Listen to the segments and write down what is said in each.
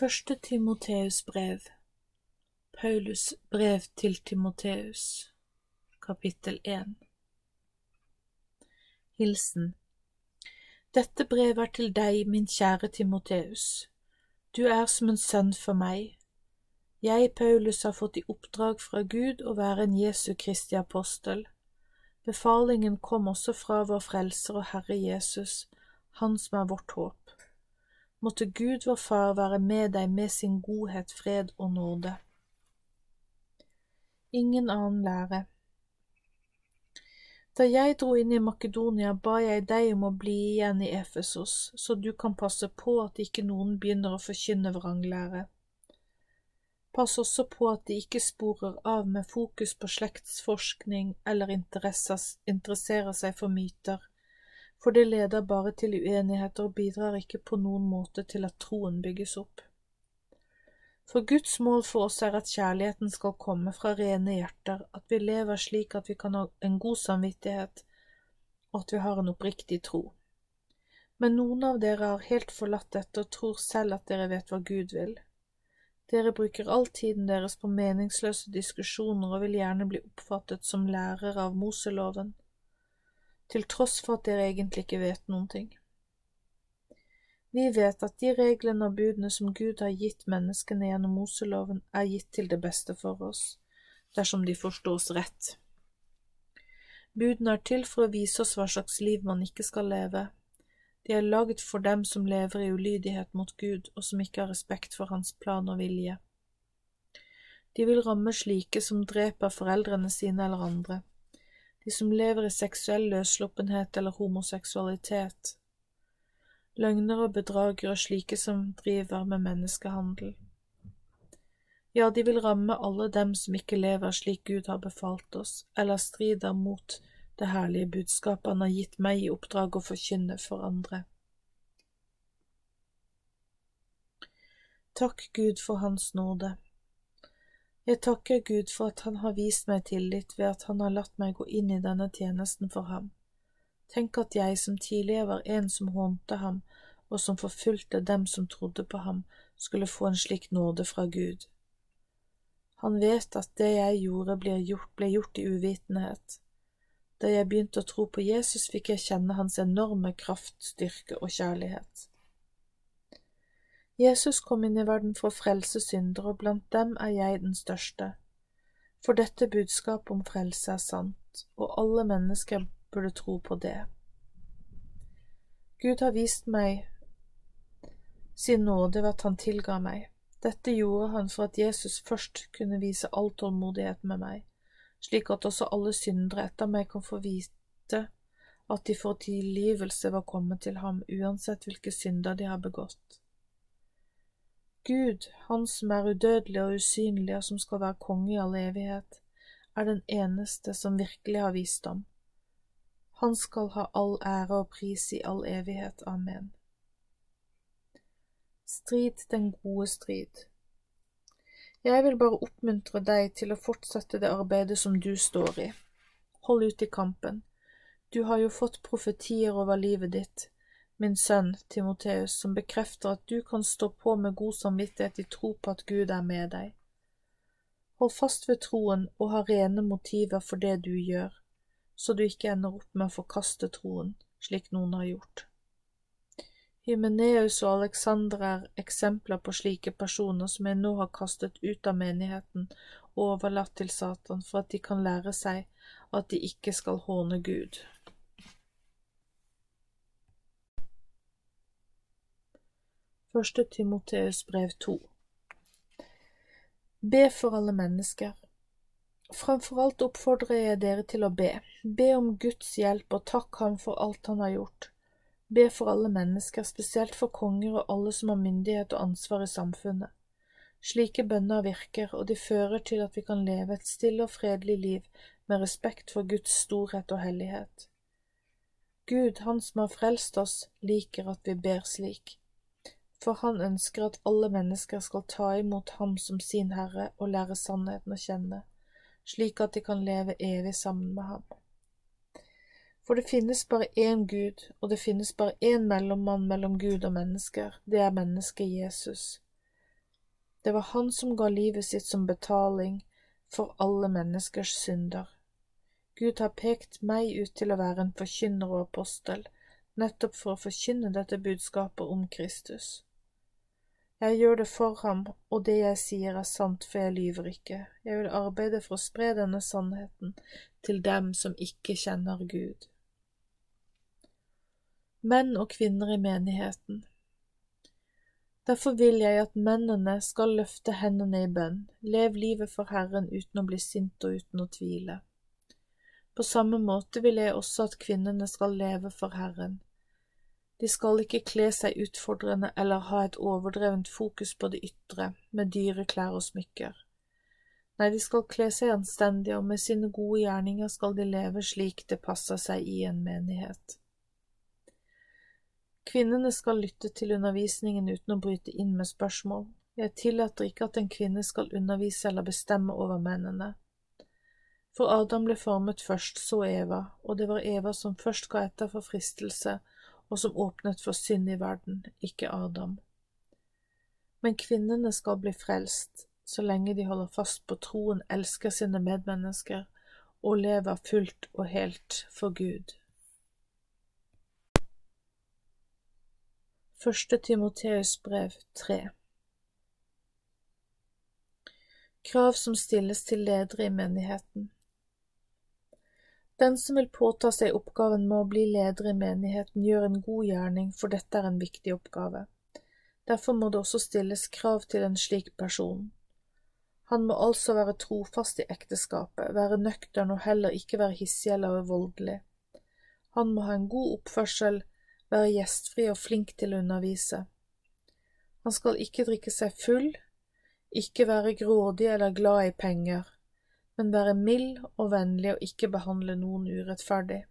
Første Timoteus brev Paulus brev til Timoteus Kapittel 1 Hilsen Dette brevet er til deg, min kjære Timoteus. Du er som en sønn for meg. Jeg, Paulus, har fått i oppdrag fra Gud å være en Jesu Kristi apostel. Befalingen kom også fra vår Frelser og Herre Jesus, Han som er vårt håp. Måtte Gud vår Far være med deg med sin godhet, fred og nåde. Ingen annen lære. Da jeg dro inn i Makedonia, ba jeg deg om å bli igjen i Efesos, så du kan passe på at ikke noen begynner å forkynne vranglære. Pass også på at de ikke sporer av med fokus på slektsforskning eller interesserer seg for myter, for det leder bare til uenigheter og bidrar ikke på noen måte til at troen bygges opp. For Guds mål for oss er at kjærligheten skal komme fra rene hjerter, at vi lever slik at vi kan ha en god samvittighet, og at vi har en oppriktig tro. Men noen av dere har helt forlatt dette og tror selv at dere vet hva Gud vil. Dere bruker all tiden deres på meningsløse diskusjoner og vil gjerne bli oppfattet som lærere av Moseloven til tross for at dere egentlig ikke vet noen ting. Vi vet at de reglene og budene som Gud har gitt menneskene gjennom Moseloven, er gitt til det beste for oss, dersom de forstås rett. Budene er til for å vise oss hva slags liv man ikke skal leve. De er laget for dem som lever i ulydighet mot Gud og som ikke har respekt for Hans plan og vilje. De vil ramme slike som dreper foreldrene sine eller andre de som lever i seksuell løssluppenhet eller homoseksualitet, løgner og bedragere slike som driver med menneskehandel. Ja, de vil ramme alle dem som ikke lever slik Gud har befalt oss, eller strider mot det herlige budskapet han har gitt meg i oppdrag å forkynne for andre. Takk Gud for Hans nåde. Jeg takker Gud for at Han har vist meg tillit ved at Han har latt meg gå inn i denne tjenesten for ham. Tenk at jeg som tidligere var en som hånte ham og som forfulgte dem som trodde på ham, skulle få en slik nåde fra Gud. Han vet at det jeg gjorde, ble gjort, ble gjort i uvitenhet. Da jeg begynte å tro på Jesus, fikk jeg kjenne hans enorme kraft, styrke og kjærlighet. Jesus kom inn i verden for å frelse syndere, og blant dem er jeg den største. For dette budskapet om frelse er sant, og alle mennesker burde tro på det. Gud har vist meg sin nåde ved at han tilga meg. Dette gjorde han for at Jesus først kunne vise all tålmodighet med meg, slik at også alle syndere etter meg kan få vite at de for tilgivelse var kommet til ham, uansett hvilke synder de har begått. Gud, Han som er udødelig og usynlig og som skal være konge i all evighet, er den eneste som virkelig har visdom. Han skal ha all ære og pris i all evighet. Amen. Strid den gode strid. Jeg vil bare oppmuntre deg til å fortsette det arbeidet som du står i. Hold ut i kampen. Du har jo fått profetier over livet ditt, min sønn Timoteus, som bekrefter at du kan stå på med god samvittighet i tro på at Gud er med deg. Hold fast ved troen og ha rene motiver for det du gjør, så du ikke ender opp med å forkaste troen, slik noen har gjort. Hymeneus og Alexander er eksempler på slike personer som jeg nå har kastet ut av menigheten og overlatt til Satan for at de kan lære seg at de ikke skal håne Gud. Første Timoteus brev to Be for alle mennesker. Framfor alt oppfordrer jeg dere til å be. Be om Guds hjelp og takk ham for alt han har gjort. Be for alle mennesker, spesielt for konger og alle som har myndighet og ansvar i samfunnet. Slike bønner virker, og de fører til at vi kan leve et stille og fredelig liv med respekt for Guds storhet og hellighet. Gud, Han som har frelst oss, liker at vi ber slik for han ønsker at alle mennesker skal ta imot ham som sin Herre og lære sannheten å kjenne, slik at de kan leve evig sammen med ham. For det finnes bare én Gud, og det finnes bare én mellommann mellom Gud og mennesker, det er mennesket Jesus. Det var han som ga livet sitt som betaling for alle menneskers synder. Gud har pekt meg ut til å være en forkynner og apostel, nettopp for å forkynne dette budskapet om Kristus. Jeg gjør det for ham, og det jeg sier er sant, for jeg lyver ikke. Jeg vil arbeide for å spre denne sannheten til dem som ikke kjenner Gud. Menn og kvinner i menigheten Derfor vil jeg at mennene skal løfte hendene i bønn, lev livet for Herren uten å bli sint og uten å tvile. På samme måte vil jeg også at kvinnene skal leve for Herren. De skal ikke kle seg utfordrende eller ha et overdrevent fokus på det ytre, med dyre klær og smykker. Nei, de skal kle seg anstendig, og med sine gode gjerninger skal de leve slik det passer seg i en menighet. Kvinnene skal lytte til undervisningen uten å bryte inn med spørsmål. Jeg tillater ikke at en kvinne skal undervise eller bestemme over mennene. For Adam ble formet først, så Eva, og det var Eva som først ga etter for fristelse og som åpnet for synd i verden, ikke Adam. Men kvinnene skal bli frelst så lenge de holder fast på troen, elsker sine medmennesker og lever fullt og helt for Gud. Første Timoteus brev 3 Krav som stilles til ledere i menigheten. Den som vil påta seg oppgaven med å bli leder i menigheten, gjør en god gjerning, for dette er en viktig oppgave. Derfor må det også stilles krav til en slik person. Han må altså være trofast i ekteskapet, være nøktern og heller ikke være hissig eller voldelig. Han må ha en god oppførsel, være gjestfri og flink til å undervise. Han skal ikke drikke seg full, ikke være grådig eller glad i penger men være mild og vennlig og ikke behandle noen urettferdig.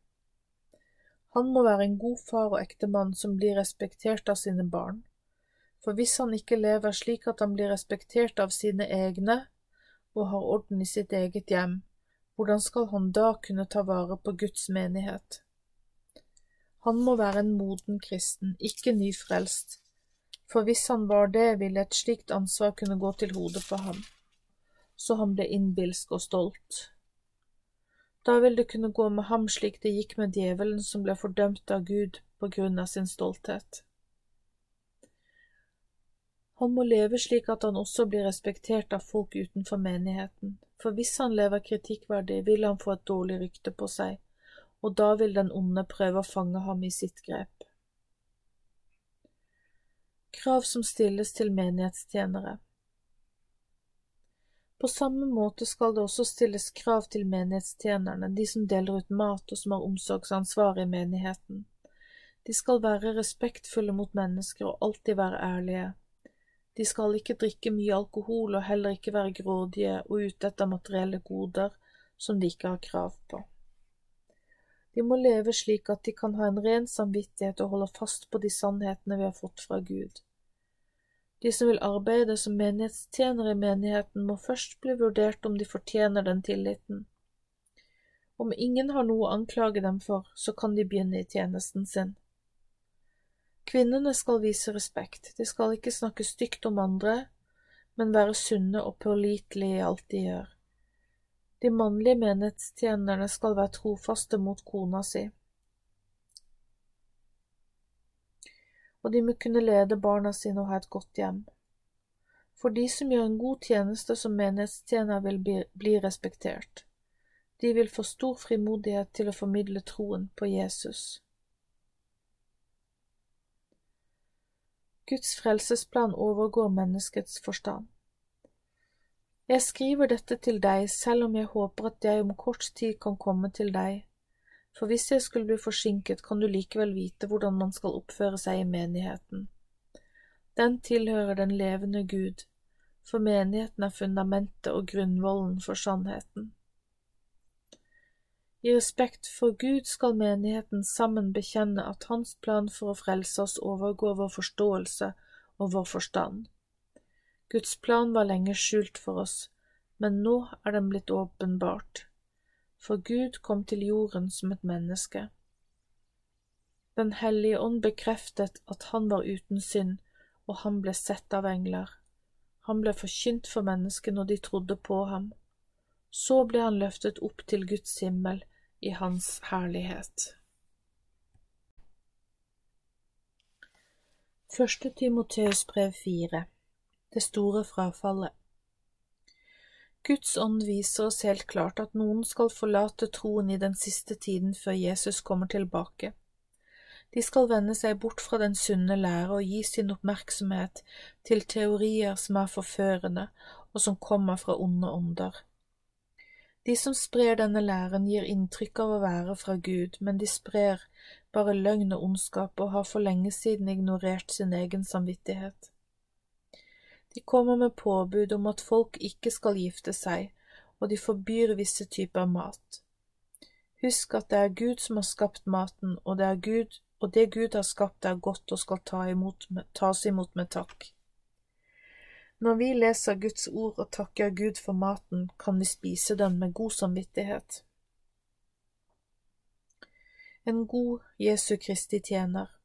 Han må være en god far og ektemann som blir respektert av sine barn, for hvis han ikke lever slik at han blir respektert av sine egne og har orden i sitt eget hjem, hvordan skal han da kunne ta vare på Guds menighet? Han må være en moden kristen, ikke nyfrelst, for hvis han var det, ville et slikt ansvar kunne gå til hodet på ham så han ble innbilsk og stolt. Da vil det kunne gå med ham slik det gikk med djevelen som ble fordømt av Gud på grunn av sin stolthet. Han må leve slik at han også blir respektert av folk utenfor menigheten, for hvis han lever kritikkverdig, vil han få et dårlig rykte på seg, og da vil den onde prøve å fange ham i sitt grep. Krav som stilles til menighetstjenere på samme måte skal det også stilles krav til menighetstjenerne, de som deler ut mat og som har omsorgsansvar i menigheten. De skal være respektfulle mot mennesker og alltid være ærlige. De skal ikke drikke mye alkohol og heller ikke være grådige og ute etter materielle goder som de ikke har krav på. De må leve slik at de kan ha en ren samvittighet og holde fast på de sannhetene vi har fått fra Gud. De som vil arbeide som menighetstjenere i menigheten, må først bli vurdert om de fortjener den tilliten. Om ingen har noe å anklage dem for, så kan de begynne i tjenesten sin. Kvinnene skal vise respekt, de skal ikke snakke stygt om andre, men være sunne og pålitelige i alt de gjør. De mannlige menighetstjenerne skal være trofaste mot kona si. Og de må kunne lede barna sine og ha et godt hjem. For de som gjør en god tjeneste som menighetstjener, vil bli, bli respektert. De vil få stor frimodighet til å formidle troen på Jesus. Guds frelsesplan overgår menneskets forstand. Jeg skriver dette til deg selv om jeg håper at jeg om kort tid kan komme til deg for hvis jeg skulle bli forsinket, kan du likevel vite hvordan man skal oppføre seg i menigheten. Den tilhører den levende Gud, for menigheten er fundamentet og grunnvollen for sannheten. I respekt for Gud skal menigheten sammen bekjenne at Hans plan for å frelse oss overgår vår forståelse og vår forstand. Guds plan var lenge skjult for oss, men nå er den blitt åpenbart for Gud kom til jorden som et menneske. Den hellige ånd bekreftet at han var uten synd, og han ble sett av engler. Han ble forkynt for menneskene, og de trodde på ham. Så ble han løftet opp til Guds himmel i hans herlighet. Første Timoteus brev fire Det store frafallet Guds ånd viser oss helt klart at noen skal forlate troen i den siste tiden før Jesus kommer tilbake. De skal vende seg bort fra den sunne lære og gi sin oppmerksomhet til teorier som er forførende og som kommer fra onde ånder. De som sprer denne læren, gir inntrykk av å være fra Gud, men de sprer bare løgn og ondskap og har for lenge siden ignorert sin egen samvittighet. De kommer med påbud om at folk ikke skal gifte seg, og de forbyr visse typer mat. Husk at det er Gud som har skapt maten, og det, Gud, og det Gud har skapt er godt og skal ta imot, tas imot med takk. Når vi leser Guds ord og takker Gud for maten, kan vi spise den med god samvittighet en god Jesu Kristi tjener.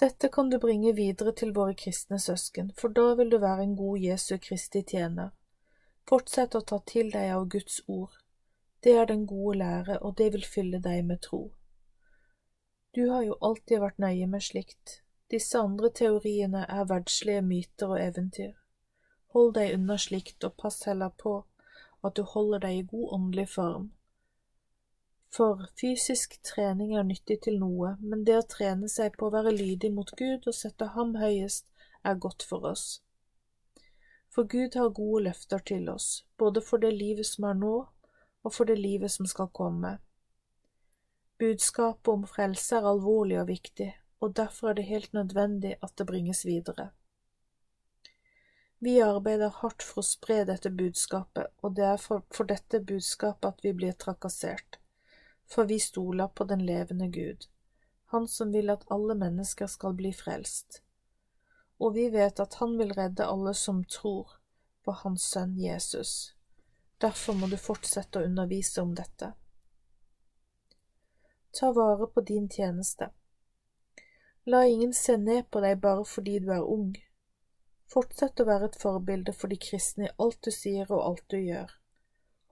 Dette kan du bringe videre til våre kristne søsken, for da vil du være en god Jesu Kristi tjener. Fortsett å ta til deg av Guds ord. Det er den gode lære, og det vil fylle deg med tro. Du har jo alltid vært nøye med slikt. Disse andre teoriene er verdslige myter og eventyr. Hold deg unna slikt, og pass heller på at du holder deg i god åndelig form, for fysisk trening er nyttig til noe, men det å trene seg på å være lydig mot Gud og sette ham høyest er godt for oss. For Gud har gode løfter til oss, både for det livet som er nå, og for det livet som skal komme. Budskapet om frelse er alvorlig og viktig, og derfor er det helt nødvendig at det bringes videre. Vi arbeider hardt for å spre dette budskapet, og det er for, for dette budskapet at vi blir trakassert for vi stoler på den levende Gud, Han som vil at alle mennesker skal bli frelst. Og vi vet at Han vil redde alle som tror på Hans Sønn Jesus. Derfor må du fortsette å undervise om dette. Ta vare på din tjeneste. La ingen se ned på deg bare fordi du er ung. Fortsett å være et forbilde for de kristne i alt du sier og alt du gjør.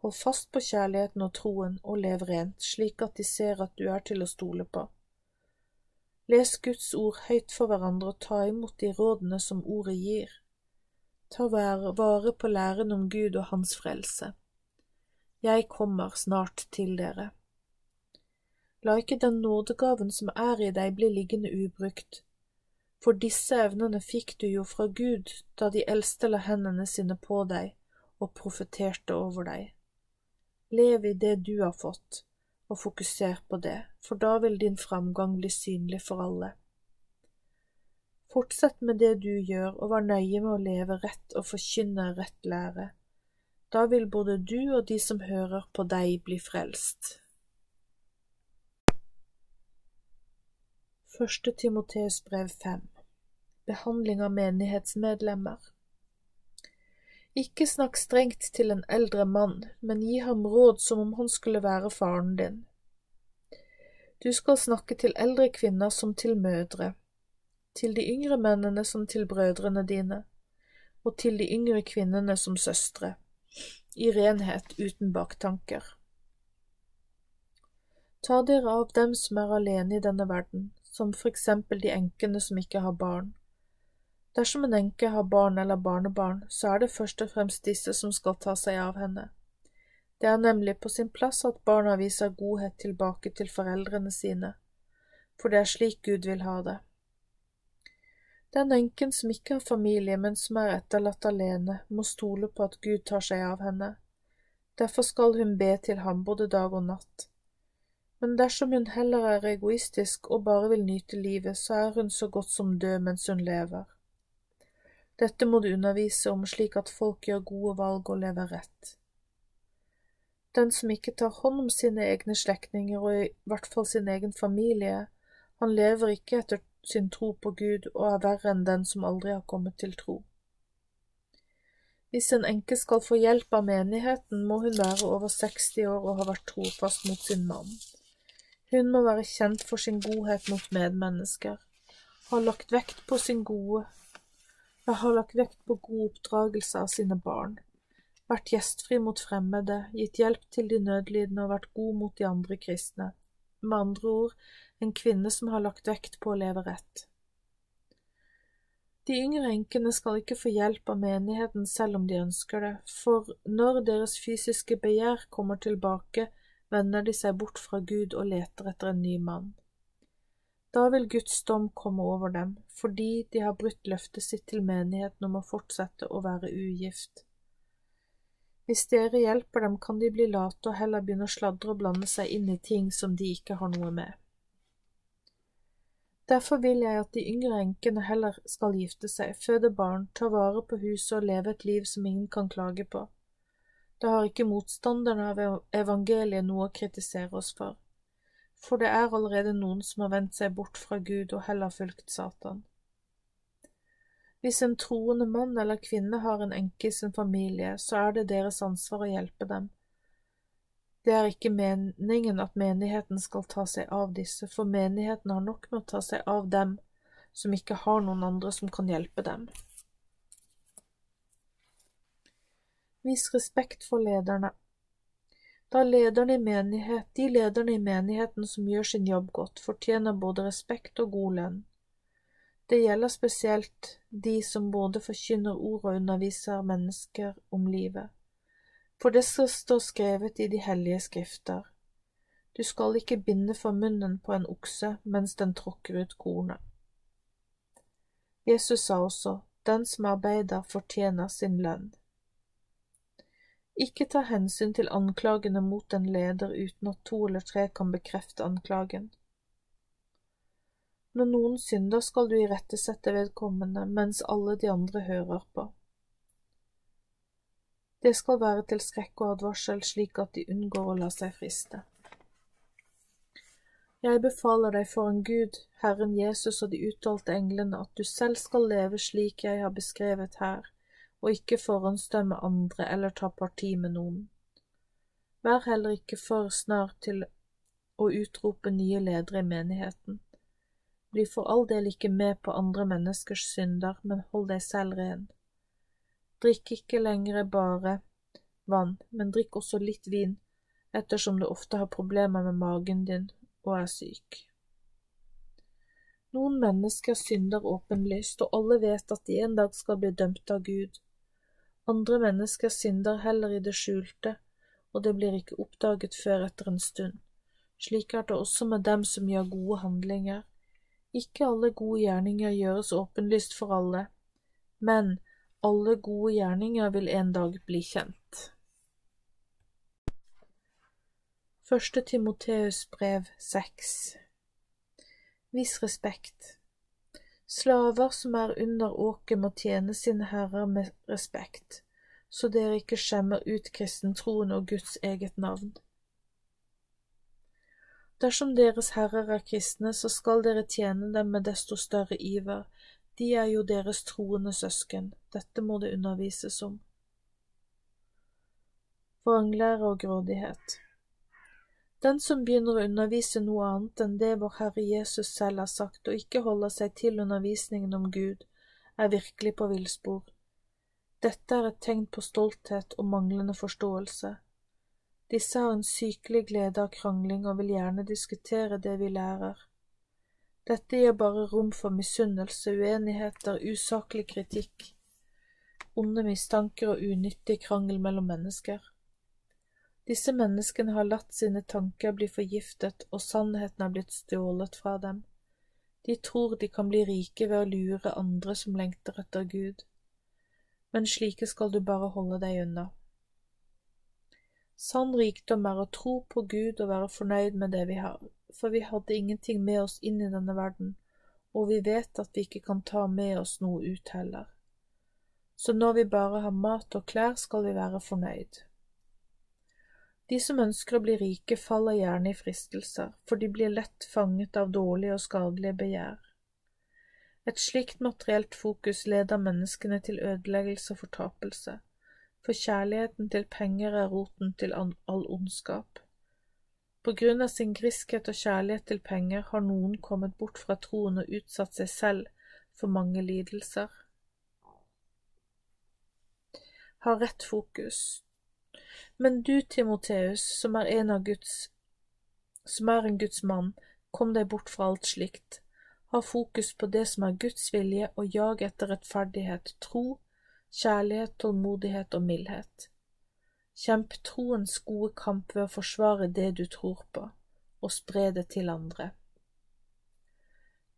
Hold fast på kjærligheten og troen, og lev rent, slik at de ser at du er til å stole på. Les Guds ord høyt for hverandre og ta imot de rådene som ordet gir. Ta vare på læren om Gud og Hans frelse. Jeg kommer snart til dere. La ikke den nådegaven som er i deg, bli liggende ubrukt, for disse evnene fikk du jo fra Gud da de eldste la hendene sine på deg og profeterte over deg. Lev i det du har fått, og fokuser på det, for da vil din framgang bli synlig for alle. Fortsett med det du gjør, og vær nøye med å leve rett og forkynne rett lære. Da vil både du og de som hører på deg, bli frelst. Første Timoteus brev fem Behandling av menighetsmedlemmer ikke snakk strengt til en eldre mann, men gi ham råd som om han skulle være faren din. Du skal snakke til eldre kvinner som til mødre, til de yngre mennene som til brødrene dine, og til de yngre kvinnene som søstre, i renhet uten baktanker. Ta dere av dem som er alene i denne verden, som for eksempel de enkene som ikke har barn Dersom en enke har barn eller barnebarn, så er det først og fremst disse som skal ta seg av henne. Det er nemlig på sin plass at barna viser godhet tilbake til foreldrene sine, for det er slik Gud vil ha det. Den enken som ikke har familie, men som er etterlatt alene, må stole på at Gud tar seg av henne. Derfor skal hun be til ham både dag og natt. Men dersom hun heller er egoistisk og bare vil nyte livet, så er hun så godt som død mens hun lever. Dette må du undervise om slik at folk gjør gode valg og lever rett. Den som ikke tar hånd om sine egne slektninger og i hvert fall sin egen familie, han lever ikke etter sin tro på Gud og er verre enn den som aldri har kommet til tro. Hvis en enke skal få hjelp av menigheten, må hun være over 60 år og ha vært trofast mot sin mann. Hun må være kjent for sin godhet mot medmennesker, ha lagt vekt på sin gode Jeg har lagt vekt på god oppdragelse av sine barn, vært gjestfri mot fremmede, gitt hjelp til de nødlidende og vært god mot de andre kristne. Med andre ord, en kvinne som har lagt vekt på å leve rett. De yngre enkene skal ikke få hjelp av menigheten selv om de ønsker det, for når deres fysiske begjær kommer tilbake, vender de seg bort fra Gud og leter etter en ny mann. Da vil Guds dom komme over dem, fordi de har brutt løftet sitt til menigheten om å fortsette å være ugift. Hvis dere hjelper dem, kan de bli late og heller begynne å sladre og blande seg inn i ting som de ikke har noe med. Derfor vil jeg at de yngre enkene heller skal gifte seg, føde barn, ta vare på huset og leve et liv som ingen kan klage på. Da har ikke motstanderne av evangeliet noe å kritisere oss for, for det er allerede noen som har vendt seg bort fra Gud og heller fulgt Satan. Hvis en troende mann eller kvinne har en enke i sin familie, så er det deres ansvar å hjelpe dem det er ikke meningen at menigheten skal ta seg av disse, for menigheten har nok med å ta seg av dem som ikke har noen andre som kan hjelpe dem. Vis respekt for lederne. Da lederne i menighet, de lederne i menigheten som gjør sin jobb godt, fortjener både respekt og god lønn. Det gjelder spesielt de som både forkynner ord og underviser mennesker om livet for det skal stå skrevet i de hellige skrifter. Du skal ikke binde for munnen på en okse mens den tråkker ut kornet. Jesus sa også, Den som arbeider, fortjener sin lønn. Ikke ta hensyn til anklagene mot en leder uten at to eller tre kan bekrefte anklagen. Når noen synder, skal du irettesette vedkommende mens alle de andre hører på. Det skal være til skrekk og advarsel, slik at de unngår å la seg friste. Jeg befaler deg foran Gud, Herren Jesus og de utvalgte englene, at du selv skal leve slik jeg har beskrevet her, og ikke forhåndsdømme andre eller ta parti med noen. Vær heller ikke for snar til å utrope nye ledere i menigheten. Bli for all del ikke med på andre menneskers synder, men hold deg selv ren. Drikk ikke lenger bare vann, men drikk også litt vin, ettersom du ofte har problemer med magen din og er syk. Noen mennesker synder åpenlyst, og alle vet at de en dag skal bli dømt av Gud. Andre mennesker synder heller i det skjulte, og det blir ikke oppdaget før etter en stund. Slik er det også med dem som gjør gode handlinger. Ikke alle gode gjerninger gjøres åpenlyst for alle, men alle gode gjerninger vil en dag bli kjent. Første Timoteus brev seks Vis respekt. Slaver som er under åket må tjene sine herrer med respekt, så dere ikke skjemmer ut kristentroen og Guds eget navn. Dersom deres herrer er kristne, så skal dere tjene dem med desto større iver, de er jo deres troende søsken, dette må det undervises om. Vranglære og grådighet Den som begynner å undervise noe annet enn det vår Herre Jesus selv har sagt, og ikke holder seg til undervisningen om Gud, er virkelig på villspor. Dette er et tegn på stolthet og manglende forståelse. Disse har en sykelig glede av krangling og vil gjerne diskutere det vi lærer. Dette gir bare rom for misunnelse, uenigheter, usaklig kritikk, onde mistanker og unyttig krangel mellom mennesker. Disse menneskene har latt sine tanker bli forgiftet, og sannheten har blitt stjålet fra dem. De tror de kan bli rike ved å lure andre som lengter etter Gud, men slike skal du bare holde deg unna. Sann rikdom er å tro på Gud og være fornøyd med det vi har, for vi hadde ingenting med oss inn i denne verden, og vi vet at vi ikke kan ta med oss noe ut heller. Så når vi bare har mat og klær, skal vi være fornøyd. De som ønsker å bli rike, faller gjerne i fristelser, for de blir lett fanget av dårlige og skadelige begjær. Et slikt materielt fokus leder menneskene til ødeleggelse og fortapelse for kjærligheten til penger er roten til all ondskap. På grunn av sin griskhet og kjærlighet til penger har noen kommet bort fra troen og utsatt seg selv for mange lidelser. Ha rett fokus. Men du, Timoteus, som er en av Guds som er en Guds mann, kom deg bort fra alt slikt. Ha fokus på det som er Guds vilje, og jag etter rettferdighet, tro, kjærlighet, tålmodighet og mildhet. Kjemp troens gode kamp ved å forsvare det du tror på, og spre det til andre.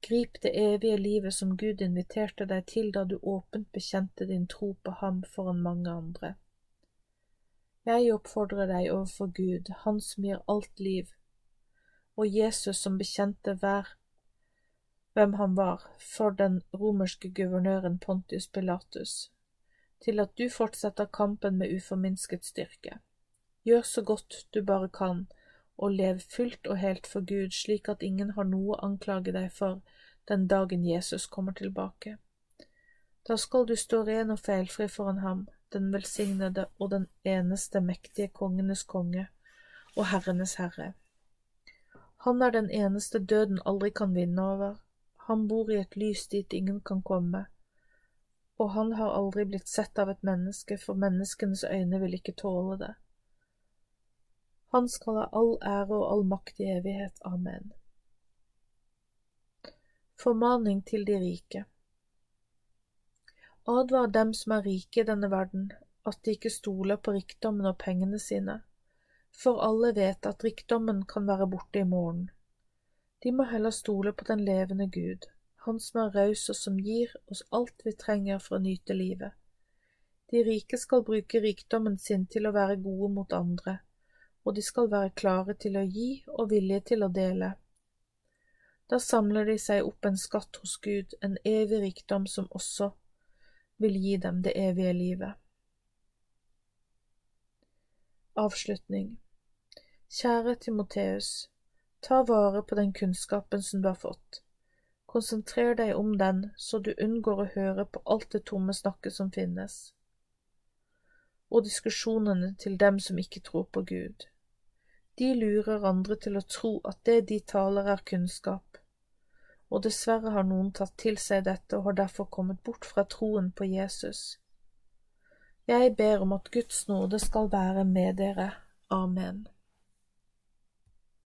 Grip det evige livet som Gud inviterte deg til da du åpent bekjente din tro på ham foran mange andre. Jeg oppfordrer deg overfor Gud, Han som gir alt liv, og Jesus som bekjente hver hvem han var for den romerske guvernøren Pontius Pilatus, til at du fortsetter kampen med uforminsket styrke. Gjør så godt du bare kan, og lev fullt og helt for Gud, slik at ingen har noe å anklage deg for den dagen Jesus kommer tilbake. Da skal du stå ren og feilfri foran ham, den velsignede og den eneste mektige kongenes konge og herrenes herre. Han er den eneste døden aldri kan vinne over, han bor i et lys dit ingen kan komme, og han har aldri blitt sett av et menneske, for menneskenes øyne vil ikke tåle det. Han skal ha all ære og all makt i evighet. Amen. Formaning til de rike Advar dem som er rike i denne verden, at de ikke stoler på rikdommen og pengene sine for alle vet at rikdommen kan være borte i morgen. De må heller stole på den levende Gud, Han som er raus og som gir oss alt vi trenger for å nyte livet. De rike skal bruke rikdommen sin til å være gode mot andre, og de skal være klare til å gi og villige til å dele. Da samler de seg opp en skatt hos Gud, en evig rikdom som også vil gi dem det evige livet. Avslutning Kjære Timoteus, ta vare på den kunnskapen som du har fått. Konsentrer deg om den, så du unngår å høre på alt det tomme snakket som finnes, og diskusjonene til dem som ikke tror på Gud. De lurer andre til å tro at det de taler er kunnskap, og dessverre har noen tatt til seg dette og har derfor kommet bort fra troen på Jesus. Jeg ber om at Guds nåde skal være med dere. Amen.